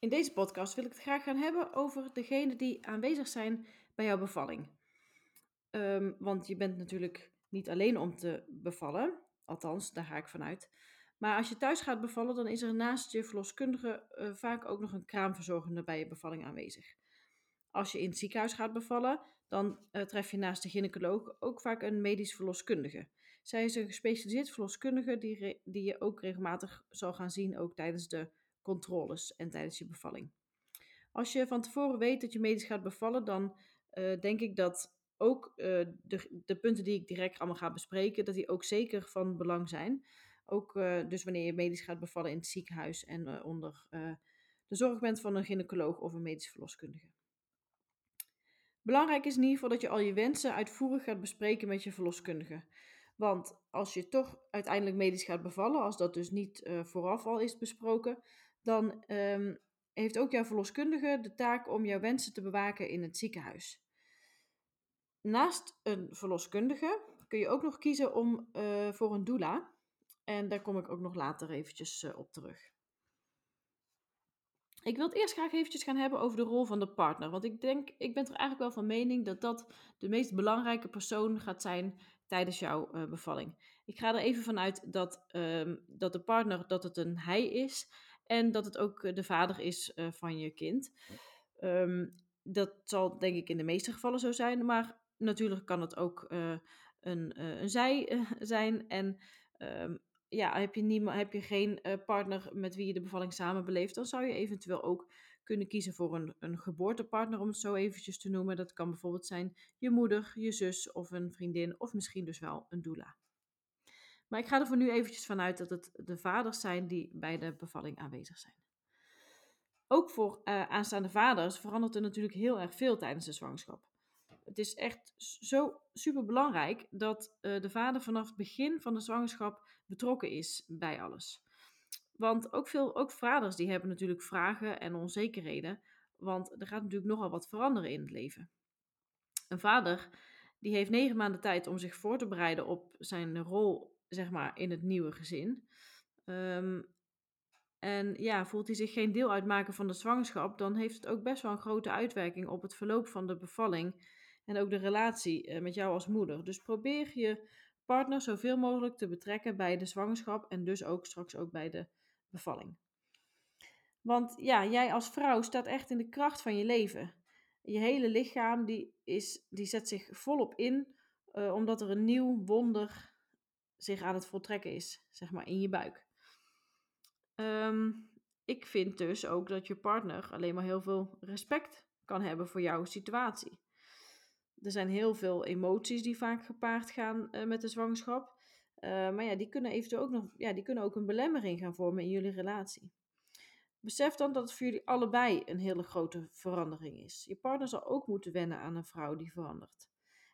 In deze podcast wil ik het graag gaan hebben over degenen die aanwezig zijn bij jouw bevalling. Um, want je bent natuurlijk niet alleen om te bevallen, althans, daar ga ik vanuit. Maar als je thuis gaat bevallen, dan is er naast je verloskundige uh, vaak ook nog een kraamverzorgende bij je bevalling aanwezig. Als je in het ziekenhuis gaat bevallen, dan uh, tref je naast de gynaecoloog ook vaak een medisch verloskundige. Zij is een gespecialiseerd verloskundige die, die je ook regelmatig zal gaan zien, ook tijdens de controles en tijdens je bevalling. Als je van tevoren weet dat je medisch gaat bevallen, dan uh, denk ik dat ook uh, de, de, punten die ik direct allemaal ga bespreken, dat die ook zeker van belang zijn. Ook uh, dus wanneer je medisch gaat bevallen in het ziekenhuis en onder de zorg bent van een gynaecoloog of een medisch verloskundige. Belangrijk is in ieder geval dat je al je wensen uitvoerig gaat bespreken met je verloskundige. Want als je toch uiteindelijk medisch gaat bevallen, als dat dus niet vooraf al is besproken, dan um, heeft ook jouw verloskundige de taak om jouw wensen te bewaken in het ziekenhuis. Naast een verloskundige kun je ook nog kiezen om, uh, voor een doula. En daar kom ik ook nog later eventjes uh, op terug. Ik wil het eerst graag eventjes gaan hebben over de rol van de partner. Want ik denk, ik ben er eigenlijk wel van mening dat dat de meest belangrijke persoon gaat zijn tijdens jouw uh, bevalling. Ik ga er even vanuit dat, um, dat de partner, dat het een hij is. En dat het ook de vader is uh, van je kind. Um, dat zal denk ik in de meeste gevallen zo zijn. Maar natuurlijk kan het ook uh, een, een zij zijn. En um, ja, heb je, niemand, heb je geen partner met wie je de bevalling samen beleeft, dan zou je eventueel ook kunnen kiezen voor een, een geboortepartner, om het zo eventjes te noemen. Dat kan bijvoorbeeld zijn je moeder, je zus of een vriendin, of misschien dus wel een doula. Maar ik ga er voor nu eventjes vanuit dat het de vaders zijn die bij de bevalling aanwezig zijn. Ook voor uh, aanstaande vaders verandert er natuurlijk heel erg veel tijdens de zwangerschap het is echt zo super belangrijk dat uh, de vader vanaf het begin van de zwangerschap betrokken is bij alles. Want ook veel ook vaders die hebben natuurlijk vragen en onzekerheden, want er gaat natuurlijk nogal wat veranderen in het leven. Een vader die heeft negen maanden tijd om zich voor te bereiden op zijn rol, zeg maar, in het nieuwe gezin. Um, en ja, voelt hij zich geen deel uitmaken van de zwangerschap, dan heeft het ook best wel een grote uitwerking op het verloop van de bevalling en ook de relatie eh, met jou als moeder. Dus probeer je partner zoveel mogelijk te betrekken bij de zwangerschap en dus ook straks ook bij de bevalling. Want ja, jij als vrouw staat echt in de kracht van je leven. Je hele lichaam die is, die zet zich volop in, uh, omdat er een nieuw wonder zich aan het voltrekken is, zeg maar, in je buik. Um, ik vind dus ook dat je partner alleen maar heel veel respect kan hebben voor jouw situatie. Er zijn heel veel emoties die vaak gepaard gaan uh, met de zwangerschap. Uh, maar ja, die kunnen eventueel ook nog, ja, die kunnen ook een belemmering gaan vormen in jullie relatie. Besef dan dat het voor jullie allebei een hele grote verandering is. Je partner zal ook moeten wennen aan een vrouw die verandert.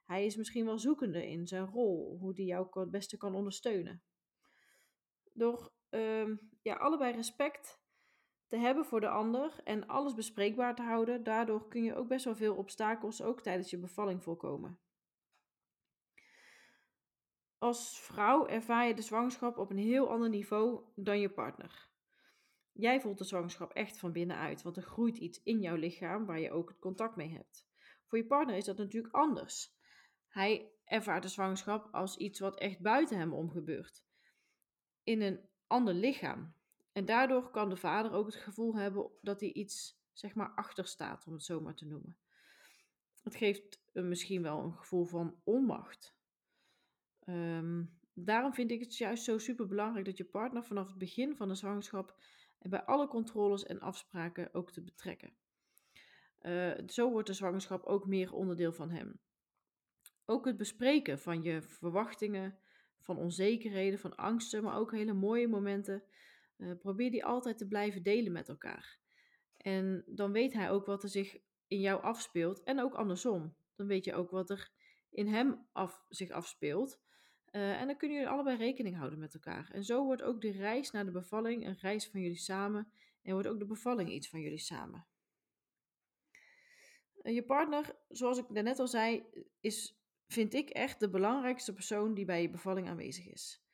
Hij is misschien wel zoekende in zijn rol, hoe die jou het beste kan ondersteunen. Door uh, ja, allebei respect te hebben voor de ander en alles bespreekbaar te houden. Daardoor kun je ook best wel veel obstakels ook tijdens je bevalling voorkomen. Als vrouw ervaar je de zwangerschap op een heel ander niveau dan je partner. Jij voelt de zwangerschap echt van binnenuit, want er groeit iets in jouw lichaam waar je ook het contact mee hebt. Voor je partner is dat natuurlijk anders. Hij ervaart de zwangerschap als iets wat echt buiten hem om gebeurt. In een ander lichaam. En daardoor kan de vader ook het gevoel hebben dat hij iets, zeg maar, achter staat, om het zo maar te noemen. Het geeft misschien wel een gevoel van onmacht. Ehm, daarom vind ik het juist zo super belangrijk dat je partner vanaf het begin van de zwangerschap bij alle controles en afspraken ook te betrekken. Uh, zo wordt de zwangerschap ook meer onderdeel van hem. Ook het bespreken van je verwachtingen, van onzekerheden, van angsten, maar ook hele mooie momenten. Uh, probeer die altijd te blijven delen met elkaar. En dan weet hij ook wat er zich in jou afspeelt en ook andersom. Dan weet je ook wat er in hem af, zich afspeelt. Uh, en dan kunnen jullie allebei rekening houden met elkaar. En zo wordt ook de reis naar de bevalling een reis van jullie samen. En wordt ook de bevalling iets van jullie samen. Uh, je partner, zoals ik net al zei, is, vind ik echt de belangrijkste persoon die bij je bevalling aanwezig is.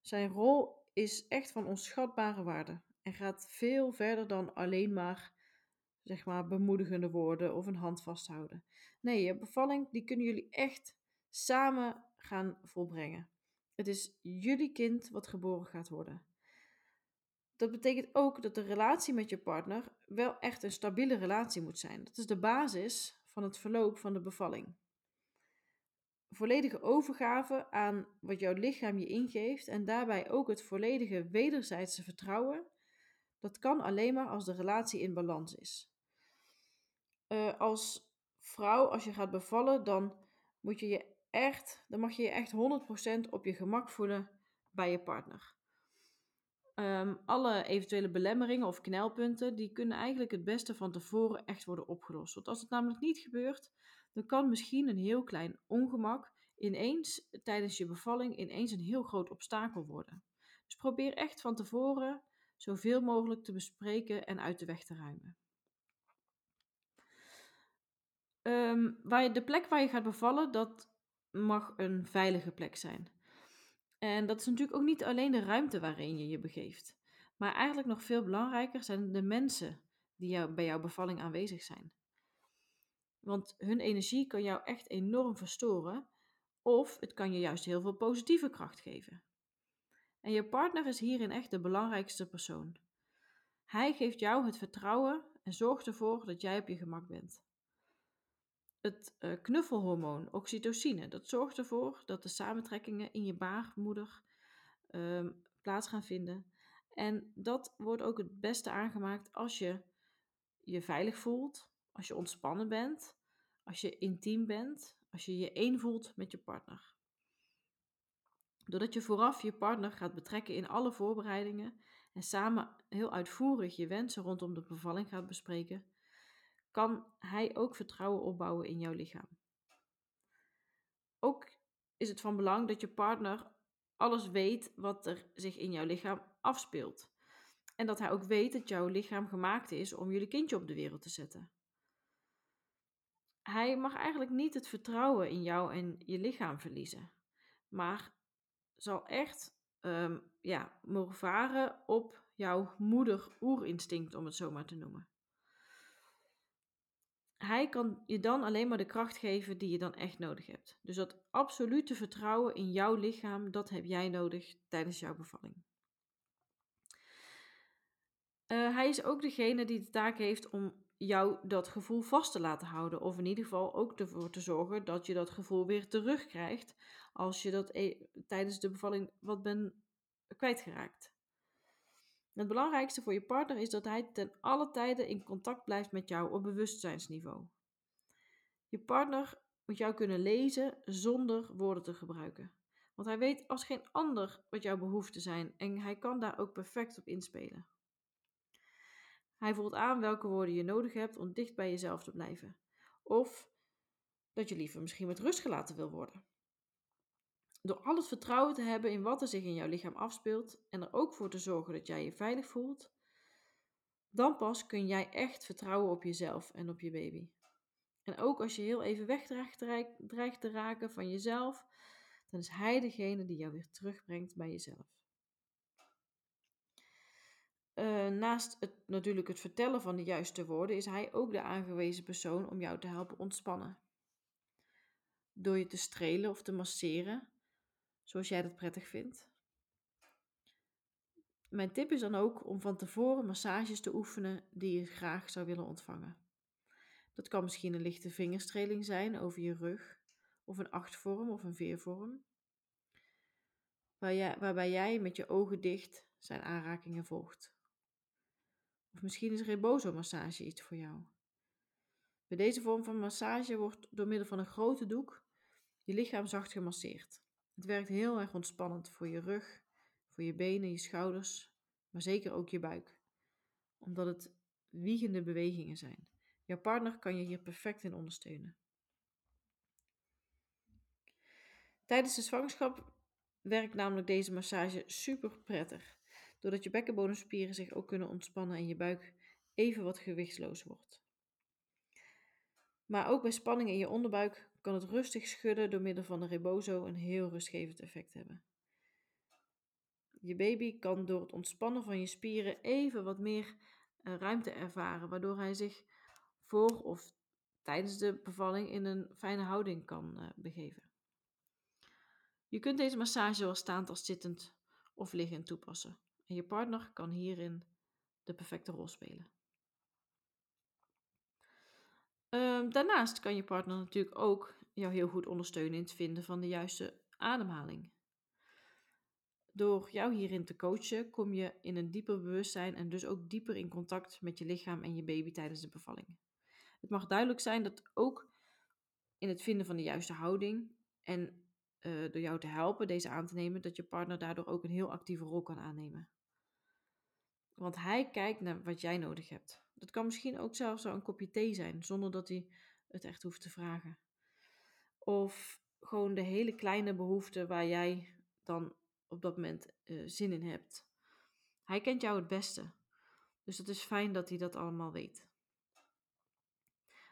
Zijn rol is echt van onschatbare waarde en gaat veel verder dan alleen maar zeg maar, bemoedigende woorden of een hand vasthouden. Nee, je bevalling die kunnen jullie echt samen gaan volbrengen. Het is jullie kind wat geboren gaat worden. Dat betekent ook dat de relatie met je partner wel echt een stabiele relatie moet zijn. Dat is de basis van het verloop van de bevalling. Volledige overgave aan wat jouw lichaam je ingeeft en daarbij ook het volledige wederzijdse vertrouwen, dat kan alleen maar als de relatie in balans is. Uh, als vrouw, als je gaat bevallen, dan moet je je echt, dan mag je je echt 100% op je gemak voelen bij je partner. Um, alle eventuele belemmeringen of knelpunten, die kunnen eigenlijk het beste van tevoren echt worden opgelost. Want als het namelijk niet gebeurt, dan kan misschien een heel klein ongemak ineens tijdens je bevalling ineens een heel groot obstakel worden. Dus probeer echt van tevoren zoveel mogelijk te bespreken en uit de weg te ruimen. Um, waar je, de plek waar je gaat bevallen, dat mag een veilige plek zijn. En dat is natuurlijk ook niet alleen de ruimte waarin je je begeeft. Maar eigenlijk nog veel belangrijker zijn de mensen die jou, bij jouw bevalling aanwezig zijn. Want hun energie kan jou echt enorm verstoren, of het kan je juist heel veel positieve kracht geven. En je partner is hierin echt de belangrijkste persoon. Hij geeft jou het vertrouwen en zorgt ervoor dat jij op je gemak bent het uh, knuffelhormoon oxytocine. Dat zorgt ervoor dat de samentrekkingen in je baarmoeder um, plaats gaan vinden. En dat wordt ook het beste aangemaakt als je je veilig voelt, als je ontspannen bent, als je intiem bent, als je je één voelt met je partner. Doordat je vooraf je partner gaat betrekken in alle voorbereidingen en samen heel uitvoerig je wensen rondom de bevalling gaat bespreken, kan hij ook vertrouwen opbouwen in jouw lichaam. Ook is het van belang dat je partner alles weet wat er zich in jouw lichaam afspeelt. En dat hij ook weet dat jouw lichaam gemaakt is om jullie kindje op de wereld te zetten. Hij mag eigenlijk niet het vertrouwen in jou en je lichaam verliezen, maar zal echt um, ja, mogen varen op jouw moeder-oerinstinct, om het zo maar te noemen hij kan je dan alleen maar de kracht geven die je dan echt nodig hebt. Dus dat absolute vertrouwen in jouw lichaam, dat heb jij nodig tijdens jouw bevalling. Uh, hij is ook degene die de taak heeft om jou dat gevoel vast te laten houden. Of in ieder geval ook ervoor te zorgen dat je dat gevoel weer terugkrijgt als je dat e tijdens de bevalling wat bent kwijtgeraakt. Het belangrijkste voor je partner is dat hij ten alle tijde in contact blijft met jou op bewustzijnsniveau. Je partner moet jou kunnen lezen zonder woorden te gebruiken. Want hij weet als geen ander wat jouw behoeften zijn en hij kan daar ook perfect op inspelen. Hij voelt aan welke woorden je nodig hebt om dicht bij jezelf te blijven. Of dat je liever misschien met rust gelaten wil worden. Door al het vertrouwen te hebben in wat er zich in jouw lichaam afspeelt en er ook voor te zorgen dat jij je veilig voelt, dan pas kun jij echt vertrouwen op jezelf en op je baby. En ook als je heel even wegdreigt te raken van jezelf, dan is hij degene die jou weer terugbrengt bij jezelf. Uh, naast het, natuurlijk het vertellen van de juiste woorden, is hij ook de aangewezen persoon om jou te helpen ontspannen. door je te strelen of te masseren, zoals jij dat prettig vindt. Mijn tip is dan ook om van tevoren massages te oefenen die je graag zou willen ontvangen. Dat kan misschien een lichte vingerstreling zijn over je rug, of een achtvorm of een veervorm, waar waarbij jij met je ogen dicht zijn aanrakingen volgt. Of misschien is rebozo-massage iets voor jou. Bij deze vorm van massage wordt door middel van een grote doek je lichaam zacht gemasseerd. Het werkt heel erg ontspannend voor je rug, voor je benen, je schouders, maar zeker ook je buik, omdat het wiegende bewegingen zijn. Jouw partner kan je hier perfect in ondersteunen. Tijdens de zwangerschap werkt namelijk deze massage super prettig, doordat je bekkenbodemspieren zich ook kunnen ontspannen en je buik even wat gewichtsloos wordt. Maar ook bij spanning in je onderbuik kan het rustig schudden door middel van de rebozo een heel rustgevend effect hebben. Je baby kan door het ontspannen van je spieren even wat meer eh, ruimte ervaren, waardoor hij zich voor of tijdens de bevalling in een fijne houding kan uh, begeven. Je kunt deze massage zowel staand als zittend of liggend toepassen. En je partner kan hierin de perfecte rol spelen. Um, daarnaast kan je partner natuurlijk ook jou heel goed ondersteunen in het vinden van de juiste ademhaling. Door jou hierin te coachen, kom je in een dieper bewustzijn en dus ook dieper in contact met je lichaam en je baby tijdens de bevalling. Het mag duidelijk zijn dat ook in het vinden van de juiste houding en uh, door jou te helpen deze aan te nemen, dat je partner daardoor ook een heel actieve rol kan aannemen. Want hij kijkt naar wat jij nodig hebt. Dat kan misschien ook zelfs een kopje thee zijn, zonder dat hij het echt hoeft te vragen. Of gewoon de hele kleine behoeften waar jij dan op dat moment uh, zin in hebt. Hij kent jou het beste. Dus het is fijn dat hij dat allemaal weet.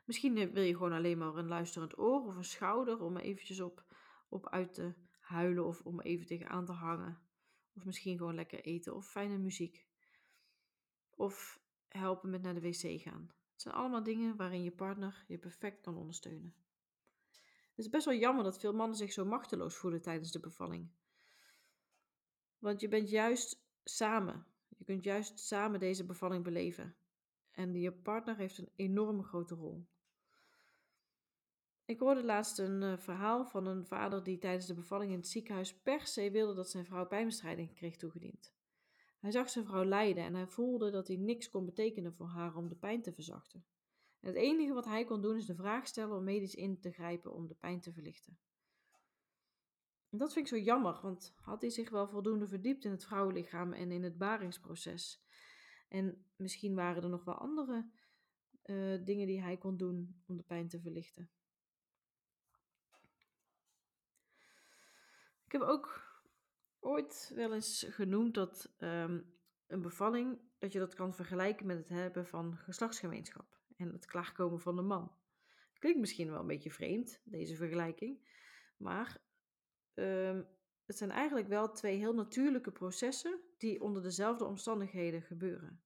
Misschien wil je gewoon alleen maar een luisterend oor of een schouder om eventjes op, op uit te huilen of om even tegenaan te hangen. Of misschien gewoon lekker eten of fijne muziek. Of helpen met naar de wc gaan. Het zijn allemaal dingen waarin je partner je perfect kan ondersteunen. Het is best wel jammer dat veel mannen zich zo machteloos voelen tijdens de bevalling. Want je bent juist samen. Je kunt juist samen deze bevalling beleven. En je partner heeft een enorme grote rol. Ik hoorde laatst een uh, verhaal van een vader die tijdens de bevalling in het ziekenhuis per se wilde dat zijn vrouw pijnbestrijding kreeg toegediend. Hij zag zijn vrouw lijden en hij voelde dat hij niks kon betekenen voor haar om de pijn te verzachten. En het enige wat hij kon doen is de vraag stellen om medisch in te grijpen om de pijn te verlichten. En dat vind ik zo jammer, want had hij zich wel voldoende verdiept in het vrouwenlichaam en in het baringsproces. En misschien waren er nog wel andere uh, dingen die hij kon doen om de pijn te verlichten. Ik heb ook ooit wel eens genoemd dat um, een bevalling, dat je dat kan vergelijken met het hebben van geslachtsgemeenschap en het klaarkomen van de man. Klinkt misschien wel een beetje vreemd, deze vergelijking, maar um, het zijn eigenlijk wel twee heel natuurlijke processen die onder dezelfde omstandigheden gebeuren.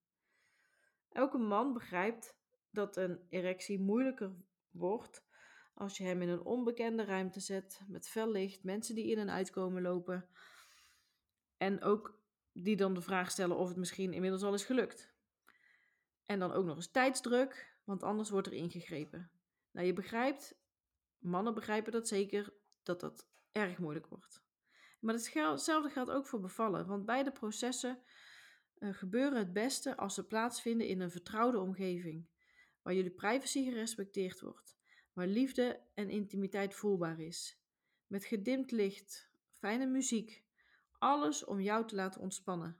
Elke man begrijpt dat een erectie moeilijker wordt als je hem in een onbekende ruimte zet, met fel licht, mensen die in en uitkomen lopen. En ook die dan de vraag stellen of het misschien inmiddels al is gelukt. En dan ook nog eens tijdsdruk, want anders wordt er ingegrepen. Nou, je begrijpt, mannen begrijpen dat zeker, dat dat erg moeilijk wordt. Maar hetzelfde geldt ook voor bevallen, want beide processen uh, gebeuren het beste als ze plaatsvinden in een vertrouwde omgeving, waar jullie privacy gerespecteerd wordt waar liefde en intimiteit voelbaar is. Met gedimd licht, fijne muziek, alles om jou te laten ontspannen.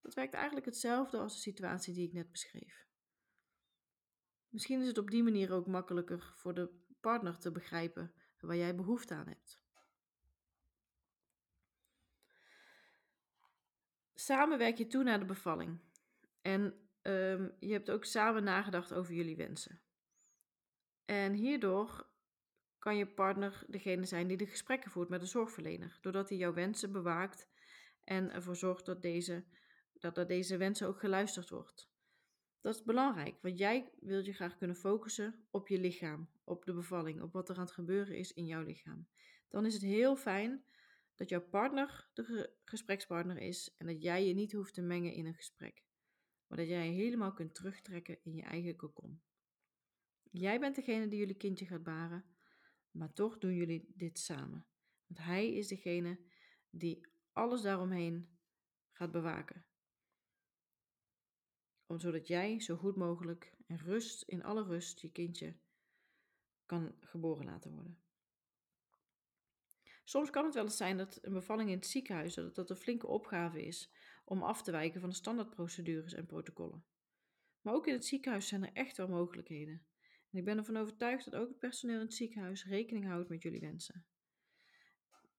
Dat werkt eigenlijk hetzelfde als de situatie die ik net beschreef. Misschien is het op die manier ook makkelijker voor de partner te begrijpen waar jij behoefte aan hebt. Samen werk je toe naar de bevalling. En um, je hebt ook samen nagedacht over jullie wensen. En hierdoor kan je partner degene zijn die de gesprekken voert met de zorgverlener, doordat hij jouw wensen bewaakt en ervoor zorgt dat deze, dat naar deze wensen ook geluisterd wordt. Dat is belangrijk, want jij wilt je graag kunnen focussen op je lichaam, op de bevalling, op wat er aan het gebeuren is in jouw lichaam. Dan is het heel fijn dat jouw partner de gesprekspartner is en dat jij je niet hoeft te mengen in een gesprek, maar dat jij je helemaal kunt terugtrekken in je eigen kokon. Jij bent degene die jullie kindje gaat baren, maar toch doen jullie dit samen. Want hij is degene die alles daaromheen gaat bewaken. Om, zodat jij zo goed mogelijk en rust, in alle rust, je kindje kan geboren laten worden. Soms kan het wel eens zijn dat een bevalling in het ziekenhuis dat, dat een flinke opgave is om af te wijken van de standaardprocedures en protocollen. Maar ook in het ziekenhuis zijn er echt wel mogelijkheden. Ik ben ervan overtuigd dat ook het personeel in het ziekenhuis rekening houdt met jullie wensen.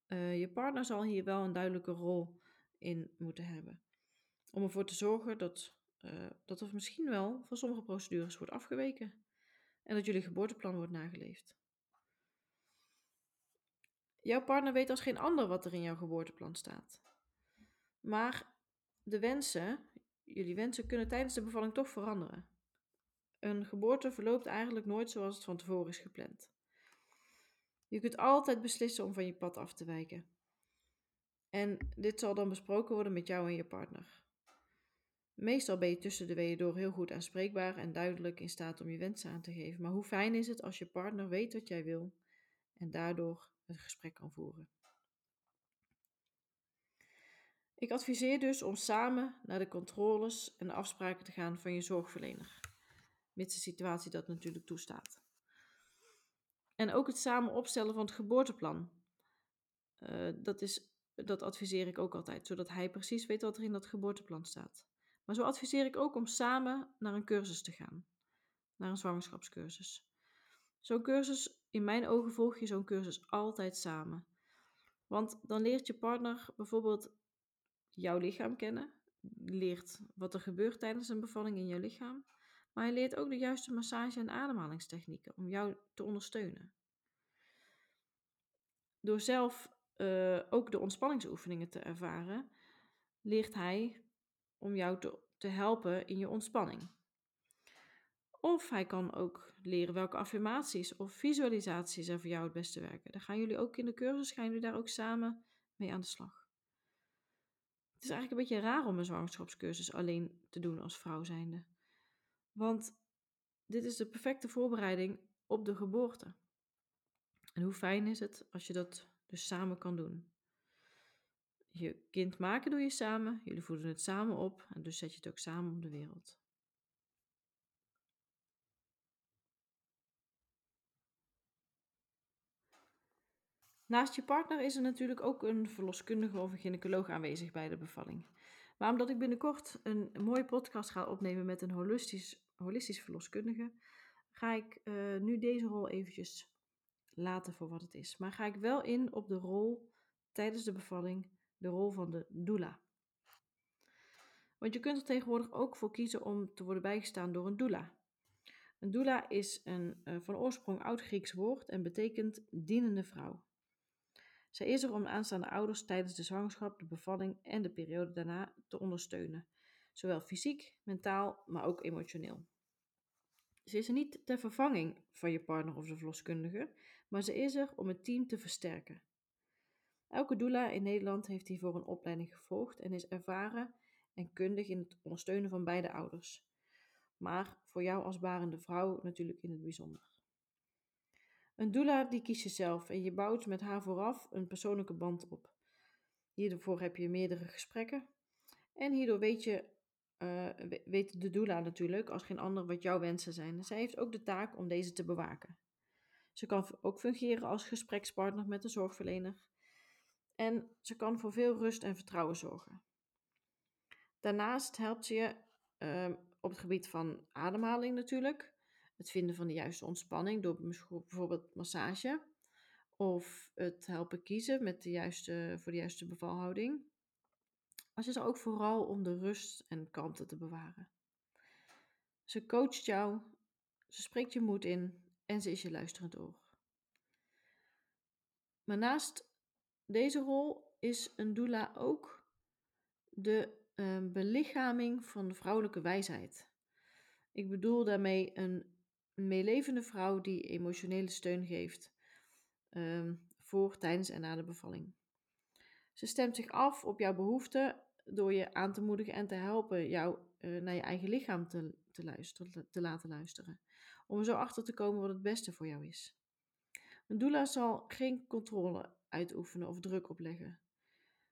Uh, je partner zal hier wel een duidelijke rol in moeten hebben. Om ervoor te zorgen dat, uh, dat er misschien wel van sommige procedures wordt afgeweken. En dat jullie geboorteplan wordt nageleefd. Jouw partner weet als geen ander wat er in jouw geboorteplan staat. Maar de wensen, jullie wensen, kunnen tijdens de bevalling toch veranderen. Een geboorte verloopt eigenlijk nooit zoals het van tevoren is gepland. Je kunt altijd beslissen om van je pad af te wijken. En dit zal dan besproken worden met jou en je partner. Meestal ben je tussen de weeën door heel goed aanspreekbaar en duidelijk in staat om je wensen aan te geven. Maar hoe fijn is het als je partner weet wat jij wil en daardoor het gesprek kan voeren? Ik adviseer dus om samen naar de controles en afspraken te gaan van je zorgverlener, mits de situatie dat natuurlijk toestaat. En ook het samen opstellen van het geboorteplan. Uh, dat, is, dat adviseer ik ook altijd, zodat hij precies weet wat er in dat geboorteplan staat. Maar zo adviseer ik ook om samen naar een cursus te gaan, naar een zwangerschapscursus. Zo'n cursus, in mijn ogen volg je zo'n cursus altijd samen. Want dan leert je partner bijvoorbeeld jouw lichaam kennen, leert wat er gebeurt tijdens een bevalling in jouw lichaam, maar hij leert ook de juiste massage- en ademhalingstechnieken om jou te ondersteunen. Door zelf uh, ook de ontspanningsoefeningen te ervaren, leert hij om jou te, te helpen in je ontspanning. Of hij kan ook leren welke affirmaties of visualisaties er voor jou het beste werken. Dan gaan jullie ook in de cursus, gaan jullie daar ook samen mee aan de slag. Het is eigenlijk een beetje raar om een zwangerschapscursus alleen te doen als vrouw zijnde. Want dit is de perfecte voorbereiding op de geboorte. En hoe fijn is het als je dat dus samen kan doen. Je kind maken doe je samen, jullie voeden het samen op en dus zet je het ook samen op de wereld. Naast je partner is er natuurlijk ook een verloskundige of een gynaecoloog aanwezig bij de bevalling. Maar omdat ik binnenkort een mooie podcast ga opnemen met een holistisch, verloskundige, ga ik uh, nu deze rol eventjes laten voor wat het is. Maar ga ik wel in op de rol tijdens de bevalling, de rol van de doula. Want je kunt er tegenwoordig ook voor kiezen om te worden bijgestaan door een doula. Een doula is een uh, van oorsprong oud-Grieks woord en betekent dienende vrouw. Zij is er om aanstaande ouders tijdens de zwangerschap, de bevalling en de periode daarna te ondersteunen, zowel fysiek, mentaal, maar ook emotioneel. Ze is er niet ter vervanging van je partner of de verloskundige, maar ze is er om het team te versterken. Elke doula in Nederland heeft hiervoor een opleiding gevolgd en is ervaren en kundig in het ondersteunen van beide ouders. Maar voor jou als barende vrouw natuurlijk in het bijzonder. Een doula die kies je zelf en je bouwt met haar vooraf een persoonlijke band op. Hiervoor heb je meerdere gesprekken en hierdoor weet, je, uh, weet de doula natuurlijk als geen ander wat jouw wensen zijn. Zij heeft ook de taak om deze te bewaken. Ze kan ook fungeren als gesprekspartner met de zorgverlener en ze kan voor veel rust en vertrouwen zorgen. Daarnaast helpt ze je uh, op het gebied van ademhaling natuurlijk, het vinden van de juiste ontspanning door bijvoorbeeld massage. Of het helpen kiezen met de juiste, voor de juiste bevalhouding. Maar ze is er ook vooral om de rust en kalmte te bewaren. Ze coacht jou, ze spreekt je moed in en ze is je luisterend oor. Maar naast deze rol is een doula ook de uh, belichaming van de vrouwelijke wijsheid. Ik bedoel daarmee een meelevende vrouw die emotionele steun geeft ehm, voor, tijdens en na de bevalling. Ze stemt zich af op jouw behoeften door je aan te moedigen en te helpen jou uh, naar je eigen lichaam te, te, luisteren, te laten luisteren. Om er zo achter te komen wat het beste voor jou is. Een doula zal geen controle uitoefenen of druk opleggen.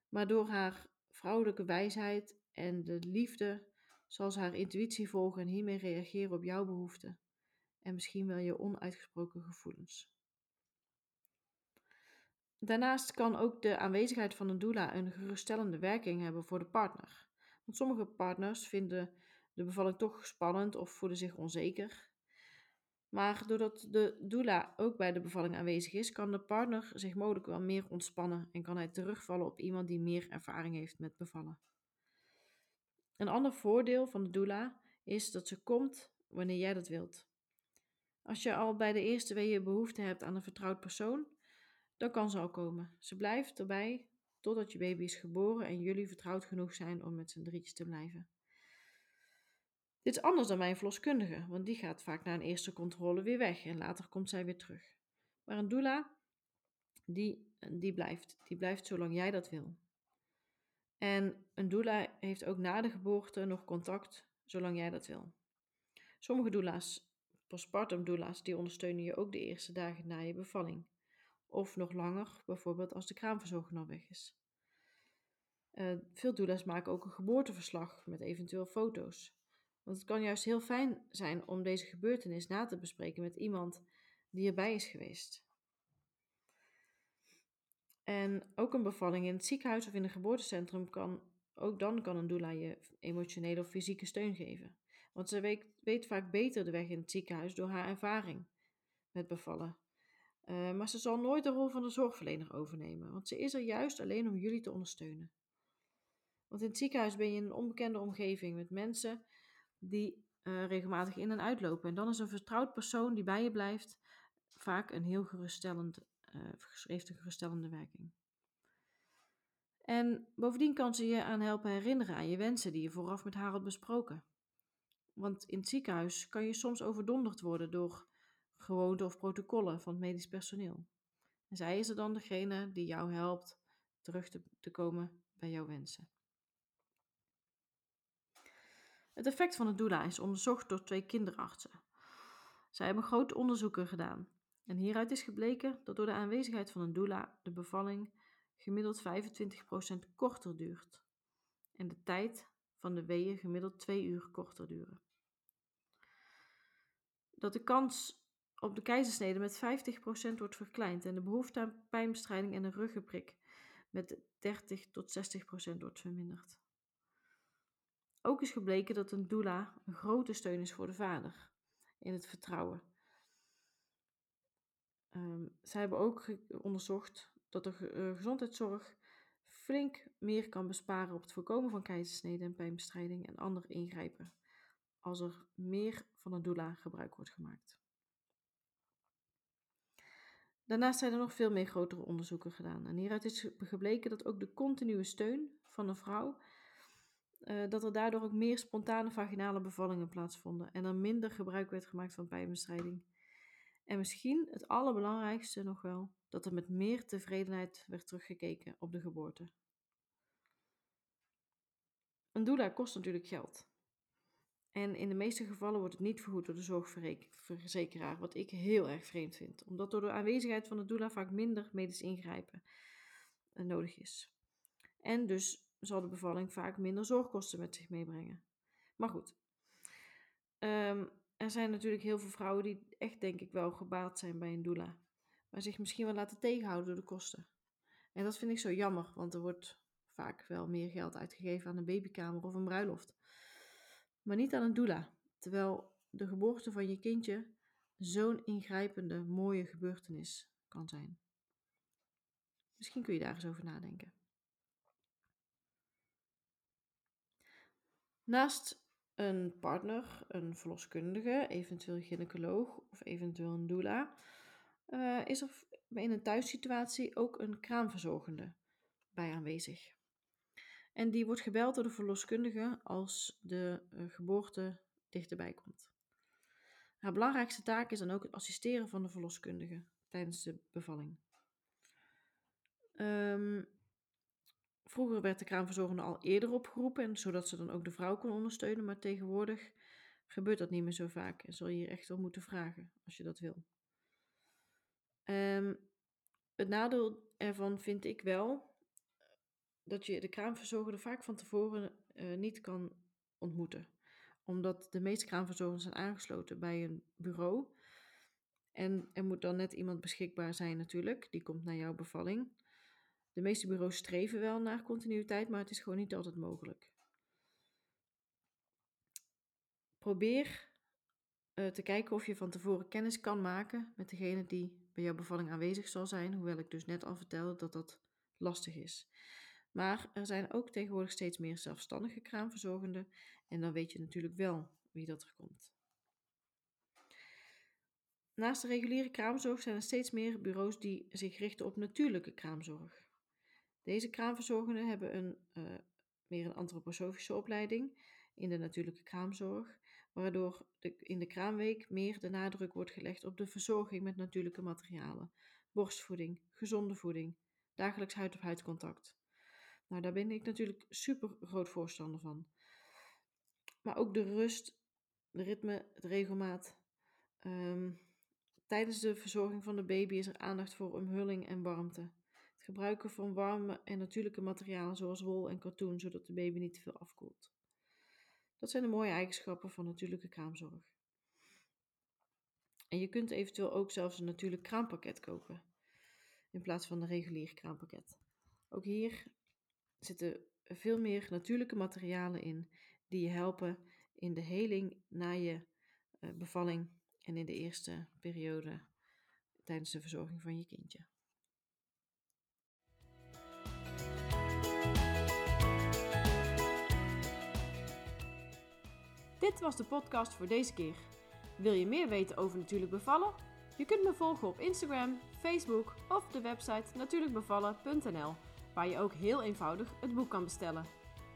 Maar door haar vrouwelijke wijsheid en de liefde zal ze haar intuïtie volgen en hiermee reageren op jouw behoeften en misschien wel je onuitgesproken gevoelens. Daarnaast kan ook de aanwezigheid van een doula een geruststellende werking hebben voor de partner. Want sommige partners vinden de bevalling toch spannend of voelen zich onzeker. Maar doordat de doula ook bij de bevalling aanwezig is, kan de partner zich mogelijk wel meer ontspannen en kan hij terugvallen op iemand die meer ervaring heeft met bevallen. Een ander voordeel van de doula is dat ze komt wanneer jij dat wilt. Als je al bij de eerste weeën behoefte hebt aan een vertrouwd persoon, dan kan ze al komen. Ze blijft erbij totdat je baby is geboren en jullie vertrouwd genoeg zijn om met z'n drietjes te blijven. Dit is anders dan mijn verloskundige, want die gaat vaak na een eerste controle weer weg en later komt zij weer terug. Maar een doula, die, die blijft. Die blijft zolang jij dat wil. En een doula heeft ook na de geboorte nog contact, zolang jij dat wil. Sommige doula's, postpartum doula's, die ondersteunen je ook de eerste dagen na je bevalling. Of nog langer, bijvoorbeeld als de kraamverzorger al weg is. Uh, veel doula's maken ook een geboorteverslag met eventueel foto's. Want het kan juist heel fijn zijn om deze gebeurtenis na te bespreken met iemand die erbij is geweest. En ook een bevalling in het ziekenhuis of in een geboortecentrum kan, ook dan kan een doula je emotionele of fysieke steun geven. Want ze weet, vaak beter de weg in het ziekenhuis door haar ervaring met bevallen. Uh, maar ze zal nooit de rol van de zorgverlener overnemen, want ze is er juist alleen om jullie te ondersteunen. Want in het ziekenhuis ben je in een onbekende omgeving met mensen die uh, regelmatig in en uitlopen. En dan is een vertrouwd persoon die bij je blijft vaak een heel geruststellend, uh, een geruststellende werking. En bovendien kan ze je aan helpen herinneren aan je wensen die je vooraf met haar had besproken. Want in het ziekenhuis kan je soms overdonderd worden door gewoonten of protocollen van het medisch personeel. En zij is er dan degene die jou helpt terug te, te komen bij jouw wensen. Het effect van de doula is onderzocht door twee kinderartsen. Zij hebben grote onderzoeken gedaan. En hieruit is gebleken dat door de aanwezigheid van een doula de bevalling gemiddeld 25% korter duurt. En de tijd van de weeën gemiddeld 2 uur korter duren. Dat de kans op de keizersnede met 50% wordt verkleind en de behoefte aan pijnbestrijding en een ruggenprik met 30 tot 60% wordt verminderd. Ook is gebleken dat een doula een grote steun is voor de vader in het vertrouwen. Um, zij hebben ook onderzocht dat de uh, gezondheidszorg flink meer kan besparen op het voorkomen van keizersneden en pijnbestrijding en andere ingrijpen, als er meer van een doula gebruik wordt gemaakt. Daarnaast zijn er nog veel meer grotere onderzoeken gedaan. En hieruit is gebleken dat ook de continue steun van een vrouw uh, dat er daardoor ook meer spontane vaginale bevallingen plaatsvonden en er minder gebruik werd gemaakt van pijnbestrijding. En misschien het allerbelangrijkste nog wel, dat er met meer tevredenheid werd teruggekeken op de geboorte. Een doula kost natuurlijk geld. En in de meeste gevallen wordt het niet vergoed door de zorgverzekeraar, wat ik heel erg vreemd vind, omdat door de aanwezigheid van de doula vaak minder medisch ingrijpen eh, nodig is. En dus zal de bevalling vaak minder zorgkosten met zich meebrengen. Maar goed, ehm, er zijn natuurlijk heel veel vrouwen die echt denk ik wel gebaat zijn bij een doula. Maar zich misschien wel laten tegenhouden door de kosten. En dat vind ik zo jammer, want er wordt vaak wel meer geld uitgegeven aan een babykamer of een bruiloft. Maar niet aan een doula. Terwijl de geboorte van je kindje zo'n ingrijpende, mooie gebeurtenis kan zijn. Misschien kun je daar eens over nadenken. Naast een partner, een verloskundige, eventueel gynaecoloog of eventueel een doula, uh, is er in een thuissituatie ook een kraamverzorgende bij aanwezig. En die wordt gebeld door de verloskundige als de uh, geboorte dichterbij komt. Haar belangrijkste taak is dan ook het assisteren van de verloskundige tijdens de bevalling. Um, vroeger werd de kraamverzorgende al eerder opgeroepen, zodat ze dan ook de vrouw kon ondersteunen, maar tegenwoordig gebeurt dat niet meer zo vaak en zul je hier echt wel moeten vragen als je dat wil. Um, het nadeel ervan vind ik wel dat je de kraamverzorger vaak van tevoren uh, niet kan ontmoeten. Omdat de meeste kraamverzorgers zijn aangesloten bij een bureau. En er moet dan net iemand beschikbaar zijn natuurlijk, die komt naar jouw bevalling. De meeste bureaus streven wel naar continuïteit, maar het is gewoon niet altijd mogelijk. Probeer uh, te kijken of je van tevoren kennis kan maken met degene die bij jouw bevalling aanwezig zal zijn, hoewel ik dus net al vertelde dat dat lastig is. Maar er zijn ook tegenwoordig steeds meer zelfstandige kraamverzorgenden en dan weet je natuurlijk wel wie dat er komt. Naast de reguliere kraamzorg zijn er steeds meer bureaus die zich richten op natuurlijke kraamzorg. Deze kraamverzorgenden hebben een, uh, meer een antroposofische opleiding in de natuurlijke kraamzorg, waardoor de, in de kraamweek meer de nadruk wordt gelegd op de verzorging met natuurlijke materialen, borstvoeding, gezonde voeding, dagelijks huid-op-huid contact. Nou, daar ben ik natuurlijk super groot voorstander van. Maar ook de rust, de ritme, het regelmaat. Um, tijdens de verzorging van de baby is er aandacht voor omhulling en warmte. Het gebruiken van warme en natuurlijke materialen zoals wol en katoen, zodat de baby niet te veel afkoelt. Dat zijn de mooie eigenschappen van natuurlijke kraamzorg. En je kunt eventueel ook zelfs een natuurlijk kraampakket kopen in plaats van een regulier kraampakket. Ook hier zitten veel meer natuurlijke materialen in die je helpen in de heling na je eh, bevalling en in de eerste periode tijdens de verzorging van je kindje. Dit was de podcast voor deze keer. Wil je meer weten over natuurlijk bevallen? Je kunt me volgen op Instagram, Facebook of de website natuurlijkbevallen.nl, waar je ook heel eenvoudig het boek kan bestellen.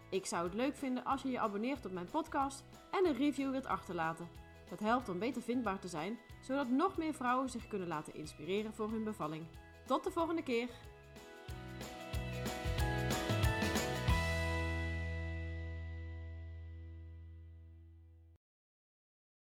Ik zou het leuk vinden als je je abonneert op mijn podcast en een review wilt achterlaten. Dat helpt om beter vindbaar te zijn, zodat nog meer vrouwen zich kunnen laten inspireren voor hun bevalling. Tot de volgende keer!